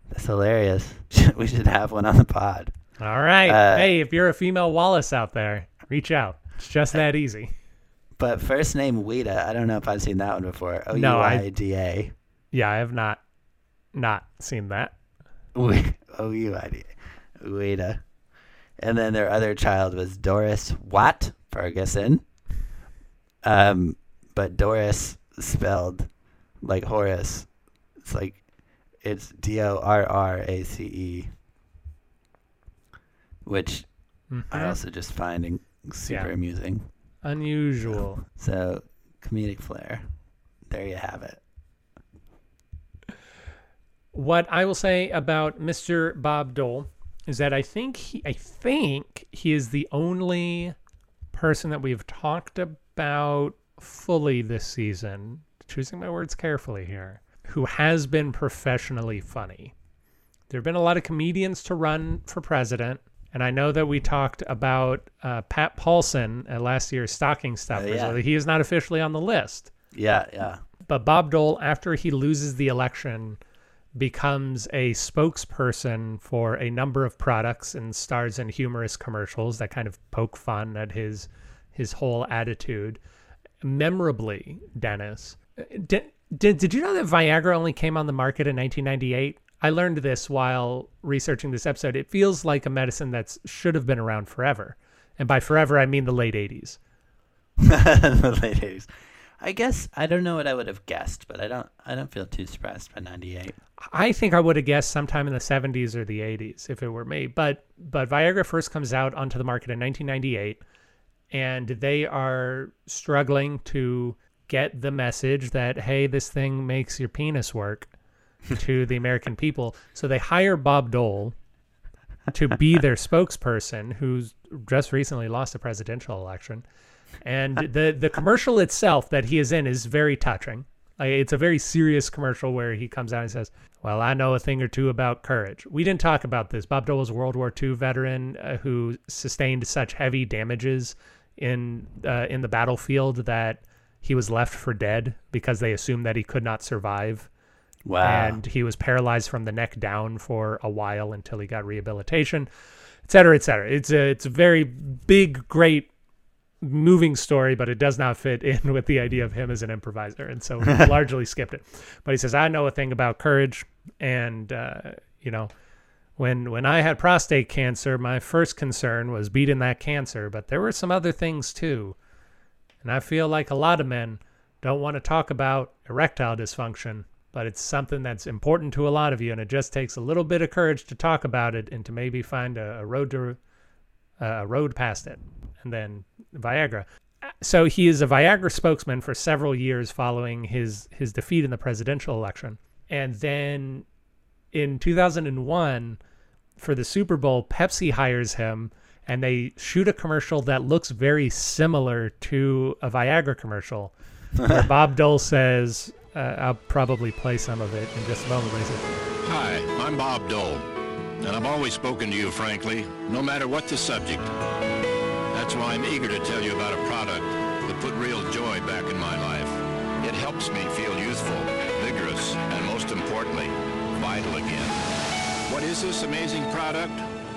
Speaker 2: that's hilarious. we should have one on the pod.
Speaker 1: All right.
Speaker 2: Uh,
Speaker 1: hey, if you're a female Wallace out there, reach out. It's just that easy.
Speaker 2: But first name Ouida, I don't know if I've seen that one before. O U
Speaker 1: No, I-
Speaker 2: I D A.
Speaker 1: Yeah, I have not not seen that.
Speaker 2: Ui- O-U-I-D. Ouida. And then their other child was Dorrace Watt Ferguson. Um, but Doris spelled like Horace. It's like it's D O R R A C E, which I
Speaker 1: Mhm.
Speaker 2: also just find super
Speaker 1: Yeah.
Speaker 2: amusing.
Speaker 1: Unusual.
Speaker 2: So comedic flair. There you have it.
Speaker 1: What I will say about Mr. Bob Dole is that I think he, I think he is the only person that we've talked about fully this season, choosing my words carefully here, who has been professionally funny. There have been a lot of comedians to run for president, and I know that we talked about uh, Pat Paulsen at last year's Stocking Stuffers.
Speaker 2: yeah.
Speaker 1: He is not officially on the list
Speaker 2: Yeah, yeah.
Speaker 1: but Bob Dole, after he loses the election, becomes a spokesperson for a number of products and stars in humorous commercials that kind of poke fun at his his whole attitude. Memorably, Dennis, did, did, did you know that Viagra only came on the market in 1998? I learned this while researching this episode. It feels like a medicine that should have been around forever. And by forever, I mean the late 80s.
Speaker 2: the late 80s. I guess I don't know what I would have guessed, but I don't I don't feel too surprised by 98.
Speaker 1: I think I would have guessed sometime in the 70s or the 80s if it were me. But but Viagra first comes out onto the market in 1998 and they are struggling to get the message that hey, this thing makes your penis work to the American people. So they hire Bob Dole to be their spokesperson who's just recently lost a presidential election. And the the commercial itself that he is in is very touching. Like, it's a very serious commercial where he comes out and says, "Well, I know a thing or two about courage." We didn't talk about this. Bob Dole was a World War II veteran uh, who sustained such heavy damages in uh, in the battlefield that he was left for dead because they assumed that he could not survive
Speaker 2: Wow.
Speaker 1: and he was paralyzed from the neck down for a while until he got rehabilitation, et cetera, et cetera. It's a it's a very big, great, moving story, but it does not fit in with the idea of him as an improviser, and so we largely skipped it. But he says, "I know a thing about courage, and uh, you know." When when I had prostate cancer, my first concern was beating that cancer, but there were some other things too. And I feel like a lot of men don't want to talk about erectile dysfunction, but it's something that's important to a lot of you, and it just takes a little bit of courage to talk about it and to maybe find a, a road to a road past it. And then Viagra. Uh, so he is a Viagra spokesman for several years following his his defeat in the presidential election, and then in 2001 for the Super Bowl, Pepsi hires him and they shoot a commercial that looks very similar to a Viagra commercial. where Bob Dole says, uh, I'll probably play some of it in just a moment.
Speaker 6: Hi, I'm Bob Dole, and I've always spoken to you frankly, no matter what the subject. That's why I'm eager to tell you about a product that put real joy back in my life. It helps me feel youthful, vigorous, and most importantly, vital again. What is this amazing product?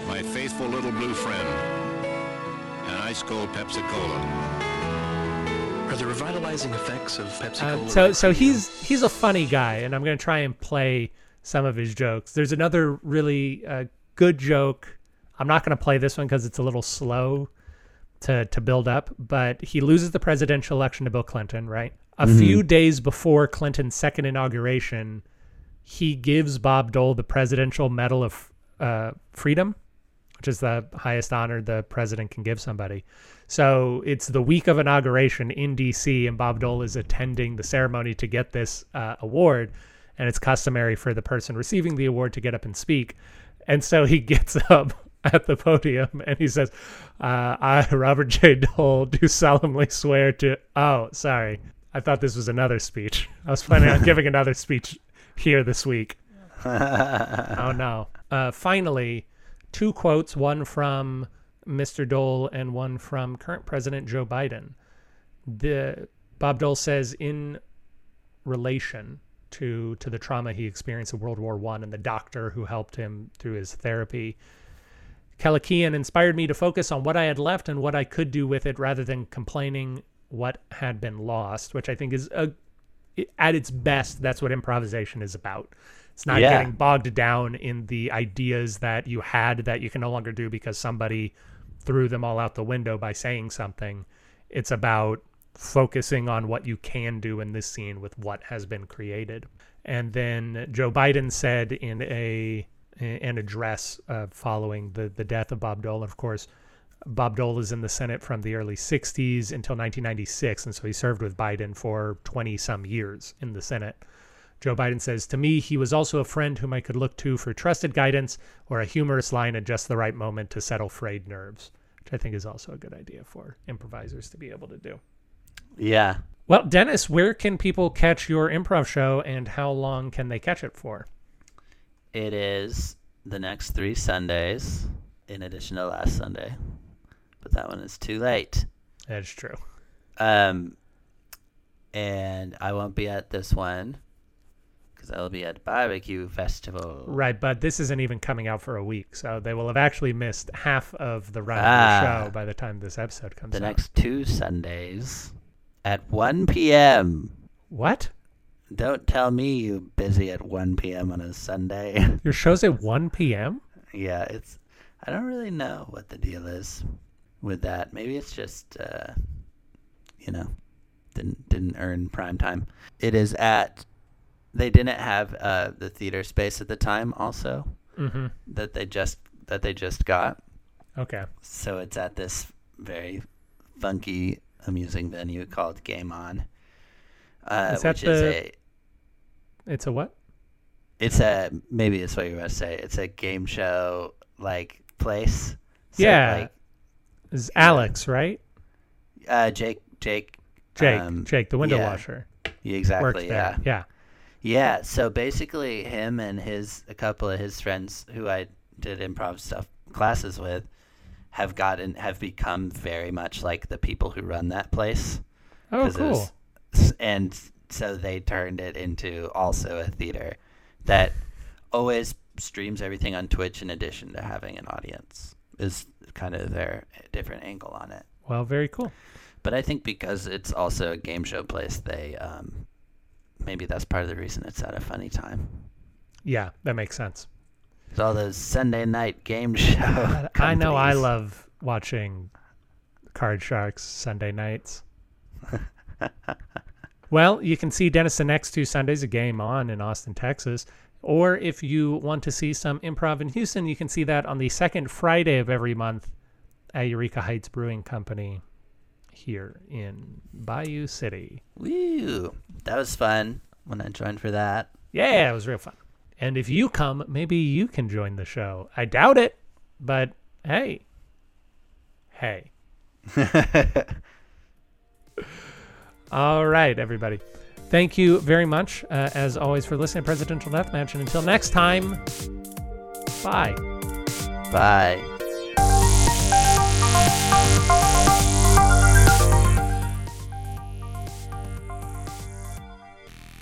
Speaker 6: My faithful little blue friend, an ice cold Pepsi Cola.
Speaker 7: Are the revitalizing effects of Pepsi
Speaker 1: Uh, so so he's he's a funny guy, and I'm gonna try and play some of his jokes. There's another really uh, good joke. I'm not gonna play this one because it's a little slow to to build up. But he loses the presidential election to Bill Clinton, right? A few days before Clinton's second inauguration, he gives Bob Dole the Presidential Medal of uh, Freedom, which is the highest honor the president can give somebody. So it's the week of inauguration in D.C., and Bob Dole is attending the ceremony to get this uh, award. And it's customary for the person receiving the award to get up and speak. And so he gets up at the podium and he says, uh, I, Robert J. Dole, do solemnly swear to. Oh, sorry. I thought this was another speech. I was planning on giving another speech here this week. oh no. Uh, finally, two quotes, one from Mr. Dole and one from current President Joe Biden. The Bob Dole says in relation to to the trauma he experienced in World War One and the doctor who helped him through his therapy. Kelikian inspired me to focus on what I had left and what I could do with it rather than complaining what had been lost, which I think is a, at its best, that's what improvisation is about. It's not
Speaker 2: Yeah.
Speaker 1: getting bogged down in the ideas that you had that you can no longer do because somebody threw them all out the window by saying something. It's about focusing on what you can do in this scene with what has been created. And then Joe Biden said in a an address uh, following the the death of Bob Dole, of course, Bob Dole is in the Senate from the early 60s until 1996, and so he served with Biden for 20 some years in the Senate. Joe Biden says, To me, he was also a friend whom I could look to for trusted guidance or a humorous line at just the right moment to settle frayed nerves, which I think is also a good idea for improvisers to be able to do.
Speaker 2: Yeah.
Speaker 1: Well, Dennis, where can people catch your improv show and how long can they catch it for?
Speaker 2: It is the next three Sundays, in addition to last Sunday. But that one is too late.
Speaker 1: That's true.
Speaker 2: Um, and I won't be at this one because will be at Barbecue Festival.
Speaker 1: Right, but this isn't even coming out for a week, so they will have actually missed half of the run of
Speaker 2: Ah.
Speaker 1: the show by the time this episode comes
Speaker 2: The
Speaker 1: out.
Speaker 2: next two Sundays at 1 p.m.
Speaker 1: What?
Speaker 2: Don't tell me you busy at 1 p.m. on a Sunday.
Speaker 1: Your show's at 1 p.m.?
Speaker 2: yeah, it's. I don't really know what the deal is with that. Maybe it's just, uh, you know, didn't didn't earn prime time. It is at. They didn't have uh, the theater space at the time. Also,
Speaker 1: Mm-hmm.
Speaker 2: that they just that they just got.
Speaker 1: Okay.
Speaker 2: So it's at this very funky, amusing venue called Game On, uh,
Speaker 1: Is that
Speaker 2: which is
Speaker 1: the-
Speaker 2: a
Speaker 1: It's a what?
Speaker 2: it's a maybe it's what you going to say. It's a game show like place. So,
Speaker 1: Yeah.
Speaker 2: like,
Speaker 1: Is Alex, right?
Speaker 2: uh, Jake, Jake,
Speaker 1: Jake,
Speaker 2: um,
Speaker 1: Jake, the window
Speaker 2: yeah,
Speaker 1: washer.
Speaker 2: exactly. Yeah.
Speaker 1: Yeah.
Speaker 2: Yeah. So basically, him and his a couple of his friends who I did improv stuff classes with have gotten have become very much like the people who run that place.
Speaker 1: Oh, cool.
Speaker 2: was- and so they turned it into also a theater that always streams everything on Twitch in addition to having an audience. Is kind of their different angle on it.
Speaker 1: Well, very cool.
Speaker 2: But I think because it's also a game show place, they um, maybe that's part of the reason it's at a funny time.
Speaker 1: Yeah, that makes sense.
Speaker 2: It's all those Sunday night game show.
Speaker 1: I know I love watching Card Sharks Sunday nights. well, you can see Dennis the next two Sundays, a game on in Austin, Texas. Or if you want to see some improv in Houston, you can see that on the second Friday of every month at Eureka Heights Brewing Company here in Bayou City.
Speaker 2: Woo! That was fun when I joined for that.
Speaker 1: Yeah, it was real fun. And if you come, maybe you can join the show. I doubt it, but hey. Hey. All right, everybody. Thank you very much, uh, as always, for listening to Presidential Deathmatch. And until next time, bye.
Speaker 2: Bye.